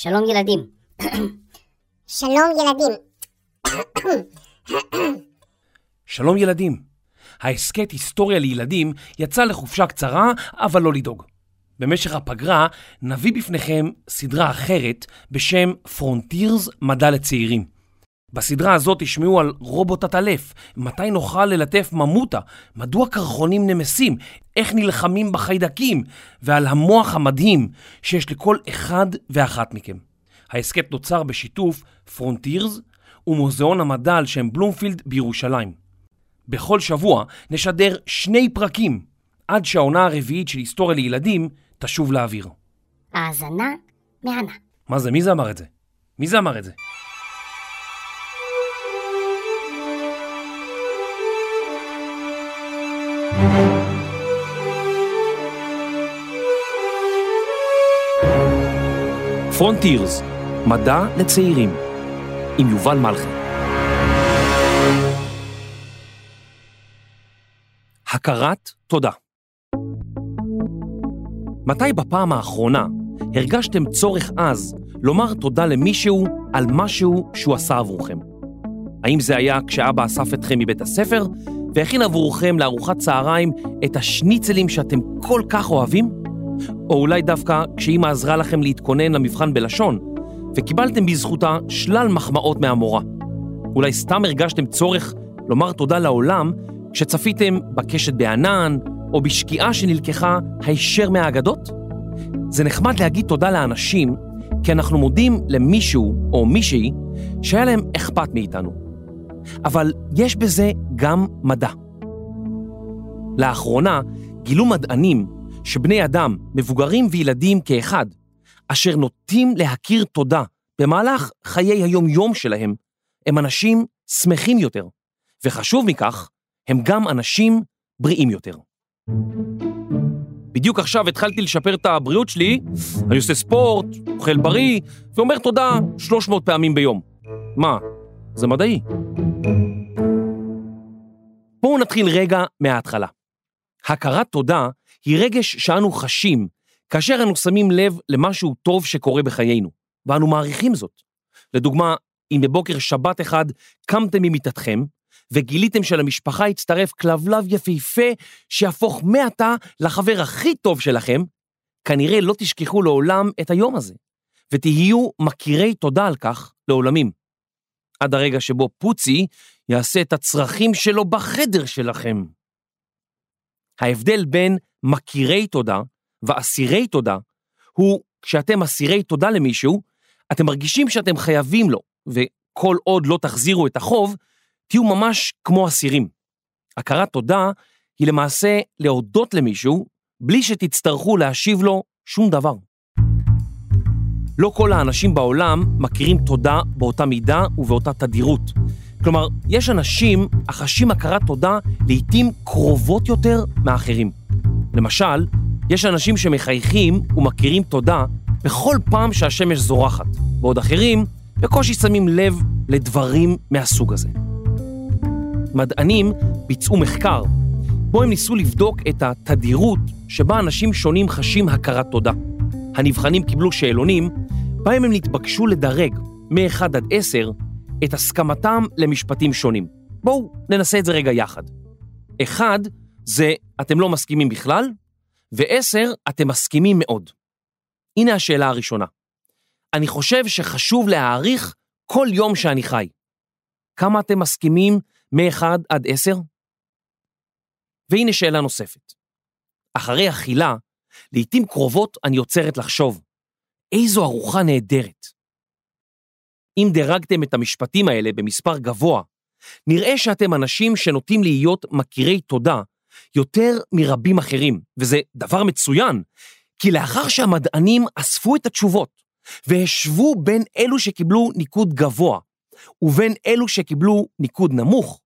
שלום ילדים. שלום ילדים. שלום ילדים. ההסכת היסטוריה לילדים יצא לחופשה קצרה, אבל לא לדאוג. במשך הפגרה נביא בפניכם סדרה אחרת בשם פרונטירס מדע לצעירים. בסדרה הזאת תשמעו על רובוט עטלף, מתי נוכל ללטף ממוטה, מדוע קרחונים נמסים, איך נלחמים בחיידקים, ועל המוח המדהים שיש לכל אחד ואחת מכם. ההסכת נוצר בשיתוף Frontiers ומוזיאון המדע על שם בלומפילד בירושלים. בכל שבוע נשדר שני פרקים עד שהעונה הרביעית של היסטוריה לילדים תשוב לאוויר. האזנה מהנה. מה זה? מי זה אמר את זה? מי זה אמר את זה? פרונטירס, מדע לצעירים, עם יובל מלכי. הכרת תודה. מתי בפעם האחרונה הרגשתם צורך עז לומר תודה למישהו על משהו שהוא עשה עבורכם? האם זה היה כשאבא אסף אתכם מבית הספר והכין עבורכם לארוחת צהריים את השניצלים שאתם כל כך אוהבים? או אולי דווקא כשאימא עזרה לכם להתכונן למבחן בלשון וקיבלתם בזכותה שלל מחמאות מהמורה? אולי סתם הרגשתם צורך לומר תודה לעולם כשצפיתם בקשת בענן או בשקיעה שנלקחה הישר מהאגדות? זה נחמד להגיד תודה לאנשים כי אנחנו מודים למישהו או מישהי שהיה להם אכפת מאיתנו. אבל יש בזה גם מדע. לאחרונה גילו מדענים שבני אדם, מבוגרים וילדים כאחד, אשר נוטים להכיר תודה במהלך חיי היום-יום שלהם, הם אנשים שמחים יותר, וחשוב מכך, הם גם אנשים בריאים יותר. בדיוק עכשיו התחלתי לשפר את הבריאות שלי, אני עושה ספורט, אוכל בריא, ואומר תודה 300 פעמים ביום. מה, זה מדעי. בואו נתחיל רגע מההתחלה. הכרת תודה היא רגש שאנו חשים כאשר אנו שמים לב למשהו טוב שקורה בחיינו, ואנו מעריכים זאת. לדוגמה, אם בבוקר שבת אחד קמתם ממיטתכם, וגיליתם שלמשפחה הצטרף כלבלב יפהפה שיהפוך מעתה לחבר הכי טוב שלכם, כנראה לא תשכחו לעולם את היום הזה, ותהיו מכירי תודה על כך לעולמים. עד הרגע שבו פוצי יעשה את הצרכים שלו בחדר שלכם. ההבדל בין מכירי תודה ואסירי תודה הוא כשאתם אסירי תודה למישהו, אתם מרגישים שאתם חייבים לו, וכל עוד לא תחזירו את החוב, תהיו ממש כמו אסירים. הכרת תודה היא למעשה להודות למישהו בלי שתצטרכו להשיב לו שום דבר. לא כל האנשים בעולם מכירים תודה באותה מידה ובאותה תדירות. כלומר, יש אנשים החשים הכרת תודה לעתים קרובות יותר מאחרים. למשל, יש אנשים שמחייכים ומכירים תודה בכל פעם שהשמש זורחת, בעוד אחרים בקושי שמים לב לדברים מהסוג הזה. מדענים ביצעו מחקר, בו הם ניסו לבדוק את התדירות שבה אנשים שונים חשים הכרת תודה. הנבחנים קיבלו שאלונים, בהם הם נתבקשו לדרג מ-1 עד 10 את הסכמתם למשפטים שונים. בואו ננסה את זה רגע יחד. 1 זה אתם לא מסכימים בכלל, ו-10 אתם מסכימים מאוד. הנה השאלה הראשונה. אני חושב שחשוב להעריך כל יום שאני חי. כמה אתם מסכימים מ-1 עד 10? והנה שאלה נוספת. אחרי אכילה, לעתים קרובות אני עוצרת לחשוב, איזו ארוחה נהדרת. אם דירגתם את המשפטים האלה במספר גבוה, נראה שאתם אנשים שנוטים להיות מכירי תודה יותר מרבים אחרים, וזה דבר מצוין, כי לאחר שהמדענים אספו את התשובות והשוו בין אלו שקיבלו ניקוד גבוה ובין אלו שקיבלו ניקוד נמוך,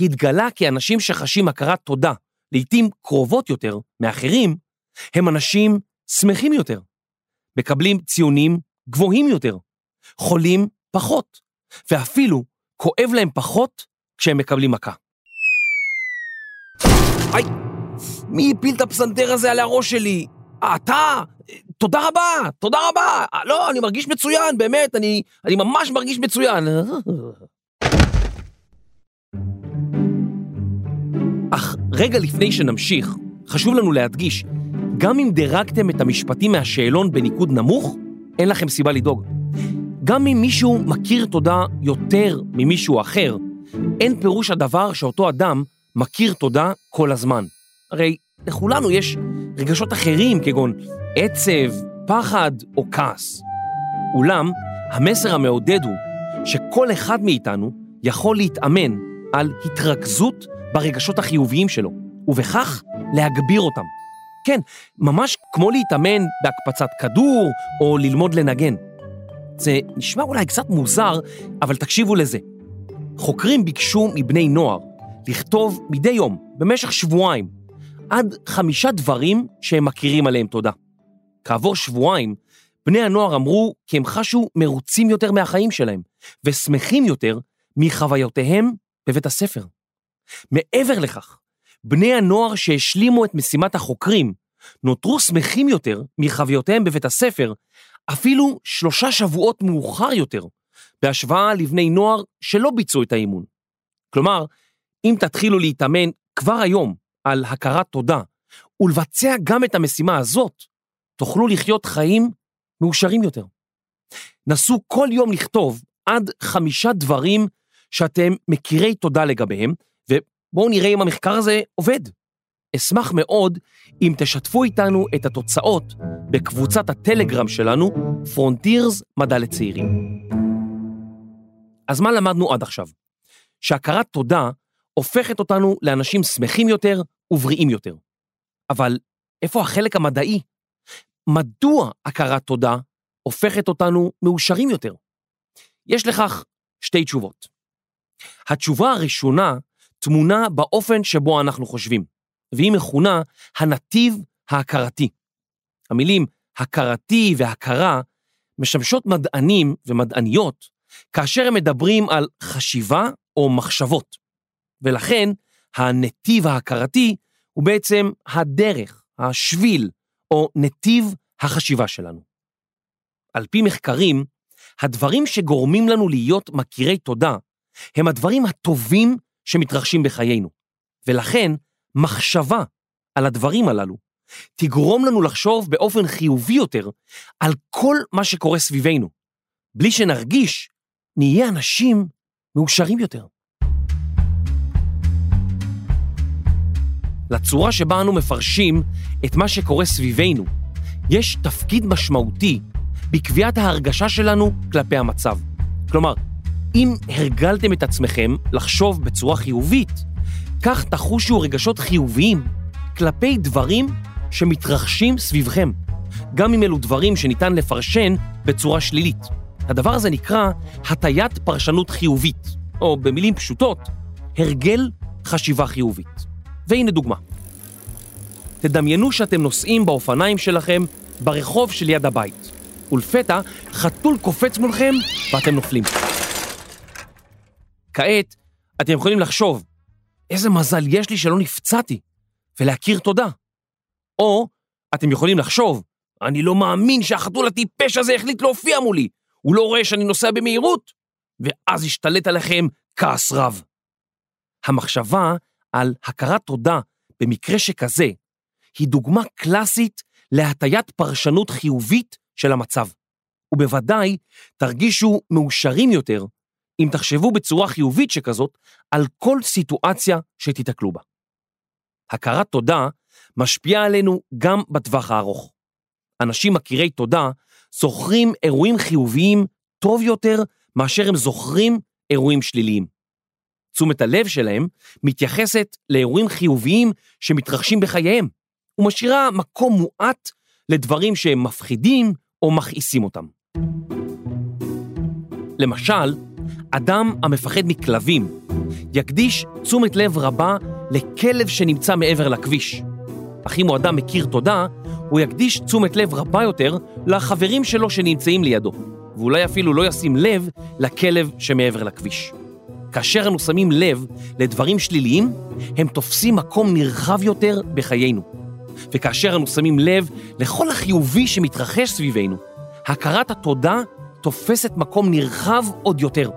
התגלה כי אנשים שחשים הכרת תודה, לעתים קרובות יותר מאחרים, הם אנשים שמחים יותר, מקבלים ציונים גבוהים יותר, חולים פחות, ואפילו כואב להם פחות כשהם מקבלים מכה. היי, מי הפיל את הפסנתר הזה על הראש שלי? אתה, תודה רבה, תודה רבה. לא, אני מרגיש מצוין, באמת, אני, אני ממש מרגיש מצוין. אך רגע לפני שנמשיך, חשוב לנו להדגיש, גם אם דירגתם את המשפטים מהשאלון בניקוד נמוך, אין לכם סיבה לדאוג. גם אם מישהו מכיר תודה יותר ממישהו אחר, אין פירוש הדבר שאותו אדם מכיר תודה כל הזמן. הרי לכולנו יש רגשות אחרים כגון עצב, פחד או כעס. אולם, המסר המעודד הוא שכל אחד מאיתנו יכול להתאמן על התרכזות ברגשות החיוביים שלו, ובכך להגביר אותם. כן, ממש כמו להתאמן בהקפצת כדור או ללמוד לנגן. זה נשמע אולי קצת מוזר, אבל תקשיבו לזה. חוקרים ביקשו מבני נוער לכתוב מדי יום, במשך שבועיים, עד חמישה דברים שהם מכירים עליהם תודה. כעבור שבועיים, בני הנוער אמרו כי הם חשו מרוצים יותר מהחיים שלהם, ושמחים יותר מחוויותיהם בבית הספר. מעבר לכך, בני הנוער שהשלימו את משימת החוקרים נותרו שמחים יותר מחוויותיהם בבית הספר, אפילו שלושה שבועות מאוחר יותר, בהשוואה לבני נוער שלא ביצעו את האימון. כלומר, אם תתחילו להתאמן כבר היום על הכרת תודה ולבצע גם את המשימה הזאת, תוכלו לחיות חיים מאושרים יותר. נסו כל יום לכתוב עד חמישה דברים שאתם מכירי תודה לגביהם, ובואו נראה אם המחקר הזה עובד. אשמח מאוד אם תשתפו איתנו את התוצאות בקבוצת הטלגרם שלנו, פרונטירס מדע לצעירים. אז מה למדנו עד עכשיו? שהכרת תודה הופכת אותנו לאנשים שמחים יותר ובריאים יותר. אבל איפה החלק המדעי? מדוע הכרת תודה הופכת אותנו מאושרים יותר? יש לכך שתי תשובות. התשובה הראשונה תמונה באופן שבו אנחנו חושבים, והיא מכונה הנתיב ההכרתי. המילים הכרתי והכרה משמשות מדענים ומדעניות כאשר הם מדברים על חשיבה או מחשבות, ולכן הנתיב ההכרתי הוא בעצם הדרך, השביל, או נתיב החשיבה שלנו. על פי מחקרים, הדברים שגורמים לנו להיות מכירי תודה הם הדברים הטובים שמתרחשים בחיינו, ולכן מחשבה על הדברים הללו תגרום לנו לחשוב באופן חיובי יותר על כל מה שקורה סביבנו. בלי שנרגיש, נהיה אנשים מאושרים יותר. לצורה שבה אנו מפרשים את מה שקורה סביבנו, יש תפקיד משמעותי בקביעת ההרגשה שלנו כלפי המצב. כלומר, אם הרגלתם את עצמכם לחשוב בצורה חיובית, כך תחושו רגשות חיוביים כלפי דברים שמתרחשים סביבכם, גם אם אלו דברים שניתן לפרשן בצורה שלילית. הדבר הזה נקרא הטיית פרשנות חיובית, או במילים פשוטות, הרגל חשיבה חיובית. והנה דוגמה. תדמיינו שאתם נוסעים באופניים שלכם ברחוב שליד הבית, ולפתע חתול קופץ מולכם ואתם נופלים. כעת אתם יכולים לחשוב, איזה מזל יש לי שלא נפצעתי, ולהכיר תודה. או אתם יכולים לחשוב, אני לא מאמין שהחתול הטיפש הזה החליט להופיע מולי, הוא לא רואה שאני נוסע במהירות, ואז ישתלט עליכם כעס רב. המחשבה על הכרת תודה במקרה שכזה, היא דוגמה קלאסית להטיית פרשנות חיובית של המצב. ובוודאי תרגישו מאושרים יותר אם תחשבו בצורה חיובית שכזאת על כל סיטואציה שתיתקלו בה. הכרת תודה משפיעה עלינו גם בטווח הארוך. אנשים מכירי תודה זוכרים אירועים חיוביים טוב יותר מאשר הם זוכרים אירועים שליליים. תשומת הלב שלהם מתייחסת לאירועים חיוביים שמתרחשים בחייהם, ומשאירה מקום מועט לדברים שהם מפחידים או מכעיסים אותם. למשל, אדם המפחד מכלבים יקדיש תשומת לב רבה לכלב שנמצא מעבר לכביש. אך אם הוא אדם מכיר תודה, הוא יקדיש תשומת לב רבה יותר לחברים שלו שנמצאים לידו, ואולי אפילו לא ישים לב לכלב שמעבר לכביש. כאשר אנו שמים לב לדברים שליליים, הם תופסים מקום נרחב יותר בחיינו. וכאשר אנו שמים לב לכל החיובי שמתרחש סביבנו, הכרת התודה תופסת מקום נרחב עוד יותר.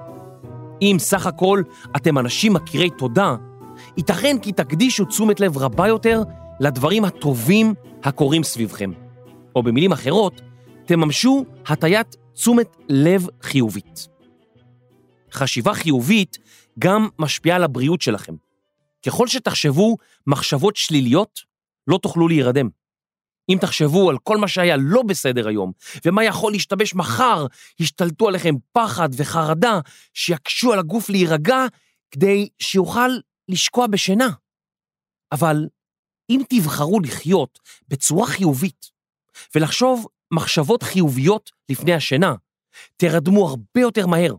אם סך הכל אתם אנשים מכירי תודה, ייתכן כי תקדישו תשומת לב רבה יותר לדברים הטובים הקורים סביבכם. או במילים אחרות, תממשו הטיית תשומת לב חיובית. חשיבה חיובית גם משפיעה על הבריאות שלכם. ככל שתחשבו מחשבות שליליות, לא תוכלו להירדם. אם תחשבו על כל מה שהיה לא בסדר היום, ומה יכול להשתבש מחר, ישתלטו עליכם פחד וחרדה שיקשו על הגוף להירגע כדי שיוכל לשקוע בשינה. אבל אם תבחרו לחיות בצורה חיובית ולחשוב מחשבות חיוביות לפני השינה, תרדמו הרבה יותר מהר,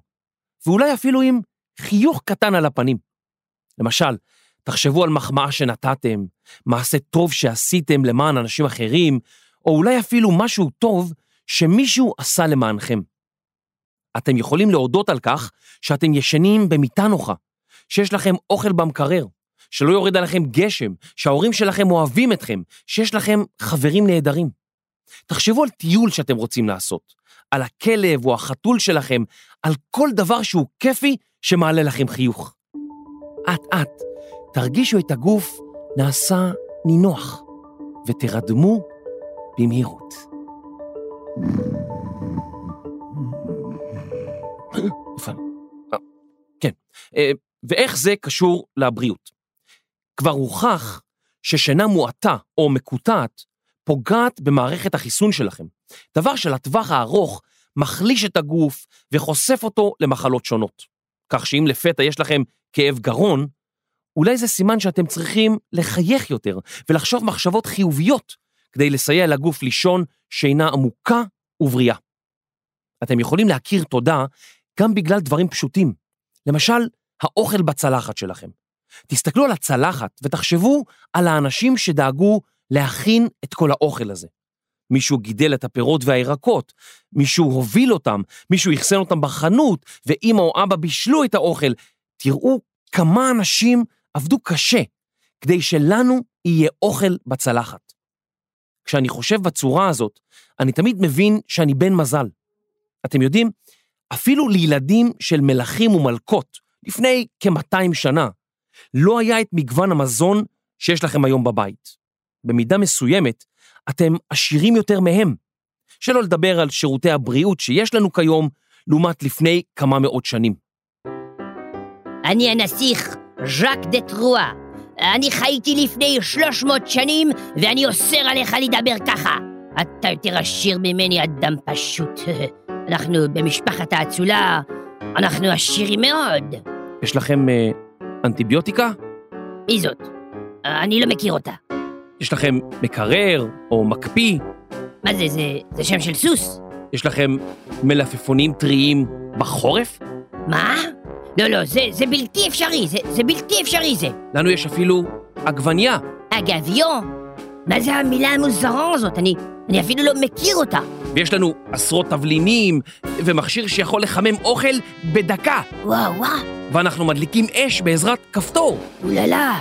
ואולי אפילו עם חיוך קטן על הפנים. למשל, תחשבו על מחמאה שנתתם, מעשה טוב שעשיתם למען אנשים אחרים, או אולי אפילו משהו טוב שמישהו עשה למענכם. אתם יכולים להודות על כך שאתם ישנים במיטה נוחה, שיש לכם אוכל במקרר, שלא יורד עליכם גשם, שההורים שלכם אוהבים אתכם, שיש לכם חברים נהדרים. תחשבו על טיול שאתם רוצים לעשות, על הכלב או החתול שלכם, על כל דבר שהוא כיפי שמעלה לכם חיוך. אט-אט תרגישו את הגוף נעשה נינוח, ותרדמו במהירות. כן, אה, ואיך זה קשור לבריאות? כבר הוכח ששינה מועטה או מקוטעת פוגעת במערכת החיסון שלכם, דבר שלטווח הארוך מחליש את הגוף וחושף אותו למחלות שונות. כך שאם לפתע יש לכם כאב גרון, אולי זה סימן שאתם צריכים לחייך יותר ולחשוב מחשבות חיוביות כדי לסייע לגוף לישון שינה עמוקה ובריאה. אתם יכולים להכיר תודה גם בגלל דברים פשוטים. למשל, האוכל בצלחת שלכם. תסתכלו על הצלחת ותחשבו על האנשים שדאגו להכין את כל האוכל הזה. מישהו גידל את הפירות והירקות, מישהו הוביל אותם, מישהו אחסן אותם בחנות, ואמא או אבא בישלו את האוכל. תראו כמה אנשים עבדו קשה כדי שלנו יהיה אוכל בצלחת. כשאני חושב בצורה הזאת, אני תמיד מבין שאני בן מזל. אתם יודעים, אפילו לילדים של מלכים ומלכות, לפני כ-200 שנה, לא היה את מגוון המזון שיש לכם היום בבית. במידה מסוימת, אתם עשירים יותר מהם. שלא לדבר על שירותי הבריאות שיש לנו כיום, לעומת לפני כמה מאות שנים. אני הנסיך ז'אק דה טרואה. אני חייתי לפני 300 שנים, ואני אוסר עליך לדבר ככה. אתה יותר עשיר ממני, אדם פשוט. אנחנו במשפחת האצולה, אנחנו עשירים מאוד. יש לכם אה, אנטיביוטיקה? מי זאת? אני לא מכיר אותה. יש לכם מקרר או מקפיא? מה זה, זה, זה שם של סוס? יש לכם מלפפונים טריים בחורף? מה? לא, לא, זה, זה בלתי אפשרי, זה, זה בלתי אפשרי זה. לנו יש אפילו עגבניה. אגביו? מה זה המילה המוזרה הזאת? אני, אני אפילו לא מכיר אותה. ויש לנו עשרות תבלינים ומכשיר שיכול לחמם אוכל בדקה. וואו, וואו, ואנחנו מדליקים אש בעזרת כפתור. אוללה,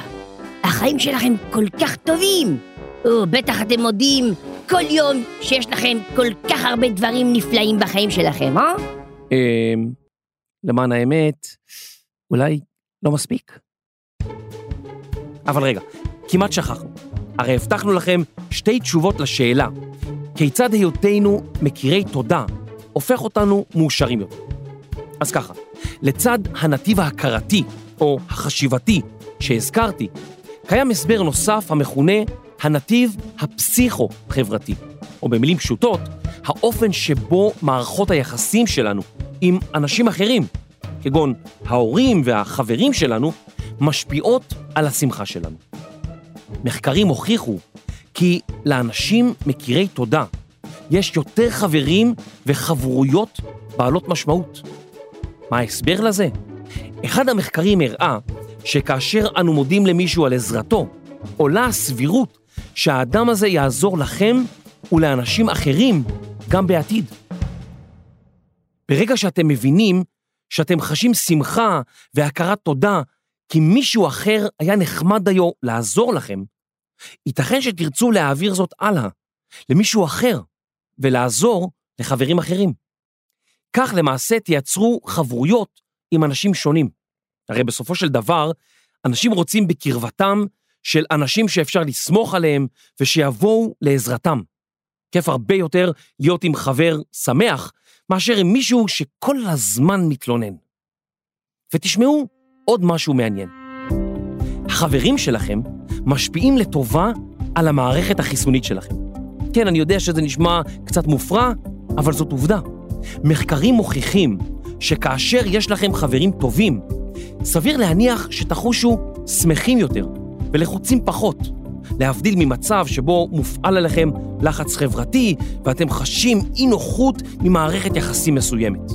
החיים שלכם כל כך טובים. או, בטח אתם מודים כל יום שיש לכם כל כך הרבה דברים נפלאים בחיים שלכם, אה? אמ, למען האמת, אולי לא מספיק. אבל רגע, כמעט שכחנו. הרי הבטחנו לכם שתי תשובות לשאלה, כיצד היותנו מכירי תודה הופך אותנו מאושרים יותר. אז ככה, לצד הנתיב ההכרתי, או החשיבתי, שהזכרתי, קיים הסבר נוסף המכונה הנתיב הפסיכו-חברתי, או במילים פשוטות, האופן שבו מערכות היחסים שלנו עם אנשים אחרים, כגון ההורים והחברים שלנו, משפיעות על השמחה שלנו. מחקרים הוכיחו כי לאנשים מכירי תודה יש יותר חברים וחברויות בעלות משמעות. מה ההסבר לזה? אחד המחקרים הראה שכאשר אנו מודים למישהו על עזרתו, עולה הסבירות שהאדם הזה יעזור לכם ולאנשים אחרים גם בעתיד. ברגע שאתם מבינים שאתם חשים שמחה והכרת תודה כי מישהו אחר היה נחמד דיו לעזור לכם, ייתכן שתרצו להעביר זאת הלאה, למישהו אחר, ולעזור לחברים אחרים. כך למעשה תייצרו חברויות עם אנשים שונים. הרי בסופו של דבר, אנשים רוצים בקרבתם של אנשים שאפשר לסמוך עליהם ושיבואו לעזרתם. כיף הרבה יותר להיות עם חבר שמח מאשר עם מישהו שכל הזמן מתלונן. ותשמעו עוד משהו מעניין. החברים שלכם משפיעים לטובה על המערכת החיסונית שלכם. כן, אני יודע שזה נשמע קצת מופרע, אבל זאת עובדה. מחקרים מוכיחים שכאשר יש לכם חברים טובים, סביר להניח שתחושו שמחים יותר ולחוצים פחות, להבדיל ממצב שבו מופעל עליכם לחץ חברתי ואתם חשים אי נוחות ממערכת יחסים מסוימת.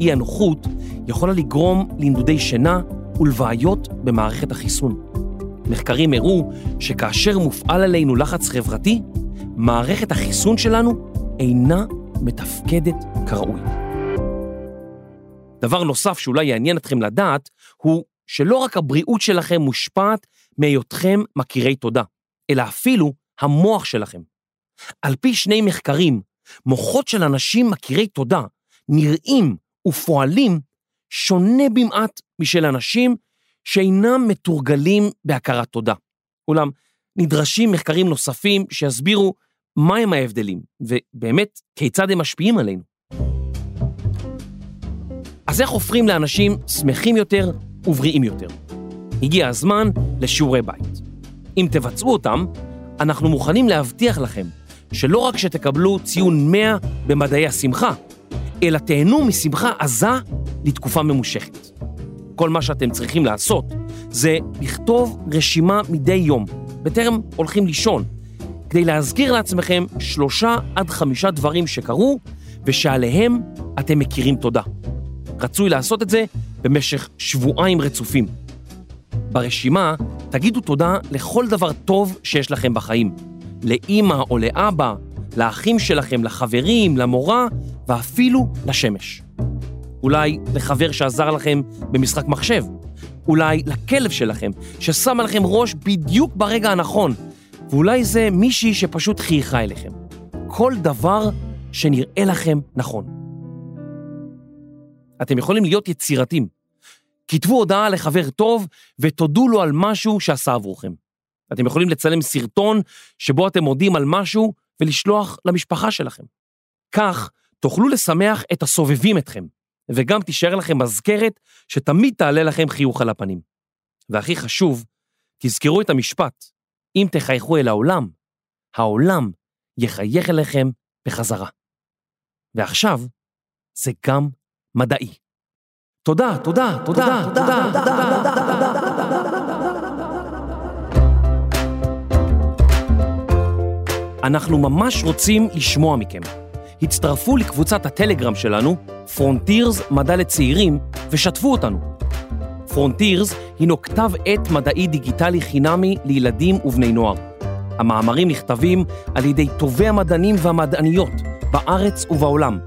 אי הנוחות יכולה לגרום לנדודי שינה ולבעיות במערכת החיסון. מחקרים הראו שכאשר מופעל עלינו לחץ חברתי, מערכת החיסון שלנו אינה מתפקדת כראוי. דבר נוסף שאולי יעניין אתכם לדעת, הוא שלא רק הבריאות שלכם מושפעת מהיותכם מכירי תודה, אלא אפילו המוח שלכם. על פי שני מחקרים, מוחות של אנשים מכירי תודה נראים ופועלים שונה במעט משל אנשים שאינם מתורגלים בהכרת תודה. אולם נדרשים מחקרים נוספים שיסבירו מהם ההבדלים, ובאמת כיצד הם משפיעים עלינו. אז איך הופכים לאנשים שמחים יותר ובריאים יותר? הגיע הזמן לשיעורי בית. אם תבצעו אותם, אנחנו מוכנים להבטיח לכם שלא רק שתקבלו ציון 100 במדעי השמחה, אלא תהנו משמחה עזה לתקופה ממושכת. כל מה שאתם צריכים לעשות זה לכתוב רשימה מדי יום, בטרם הולכים לישון, כדי להזכיר לעצמכם שלושה עד חמישה דברים שקרו ושעליהם אתם מכירים תודה. רצוי לעשות את זה במשך שבועיים רצופים. ברשימה תגידו תודה לכל דבר טוב שיש לכם בחיים. לאימא או לאבא, לאחים שלכם, לחברים, למורה ואפילו לשמש. אולי לחבר שעזר לכם במשחק מחשב. אולי לכלב שלכם, ששם עליכם ראש בדיוק ברגע הנכון. ואולי זה מישהי שפשוט חייכה אליכם. כל דבר שנראה לכם נכון. אתם יכולים להיות יצירתיים. כתבו הודעה לחבר טוב ותודו לו על משהו שעשה עבורכם. אתם יכולים לצלם סרטון שבו אתם מודים על משהו ולשלוח למשפחה שלכם. כך תוכלו לשמח את הסובבים אתכם, וגם תישאר לכם מזכרת שתמיד תעלה לכם חיוך על הפנים. והכי חשוב, תזכרו את המשפט, אם תחייכו אל העולם, העולם יחייך אליכם בחזרה. ועכשיו, זה גם מדעי. תודה, תודה, תודה, תודה, תודה. אנחנו ממש רוצים לשמוע מכם. הצטרפו לקבוצת הטלגרם שלנו, Frontiers מדע לצעירים, ושתפו אותנו. Frontiers הינו כתב עת מדעי דיגיטלי חינמי לילדים ובני נוער. המאמרים נכתבים על ידי טובי המדענים והמדעניות בארץ ובעולם,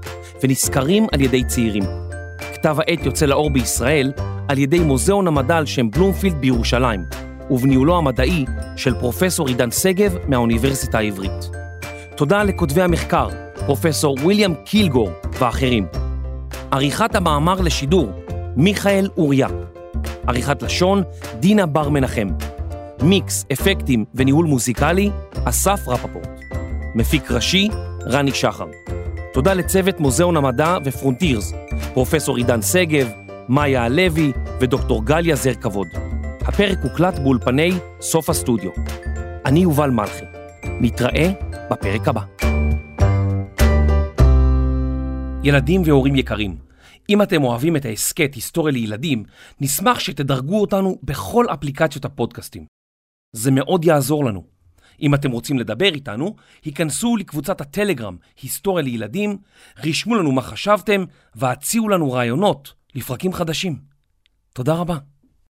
ונסקרים על ידי צעירים. כתב העת יוצא לאור בישראל על ידי מוזיאון המדע על שם בלומפילד בירושלים, ובניהולו המדעי של פרופסור עידן שגב מהאוניברסיטה העברית. תודה לכותבי המחקר, פרופסור ויליאם קילגור ואחרים. עריכת המאמר לשידור, מיכאל אוריה. עריכת לשון, דינה בר מנחם. מיקס, אפקטים וניהול מוזיקלי, אסף רפפורט. מפיק ראשי, רני שחר. תודה לצוות מוזיאון המדע ופרונטירס, פרופסור עידן שגב, מאיה הלוי ודוקטור גליה זר כבוד. הפרק הוקלט באולפני סוף הסטודיו. אני יובל מלכי. נתראה בפרק הבא. ילדים והורים יקרים, אם אתם אוהבים את ההסכת היסטוריה לילדים, נשמח שתדרגו אותנו בכל אפליקציות הפודקאסטים. זה מאוד יעזור לנו. אם אתם רוצים לדבר איתנו, היכנסו לקבוצת הטלגרם היסטוריה לילדים, רשמו לנו מה חשבתם והציעו לנו רעיונות לפרקים חדשים. תודה רבה.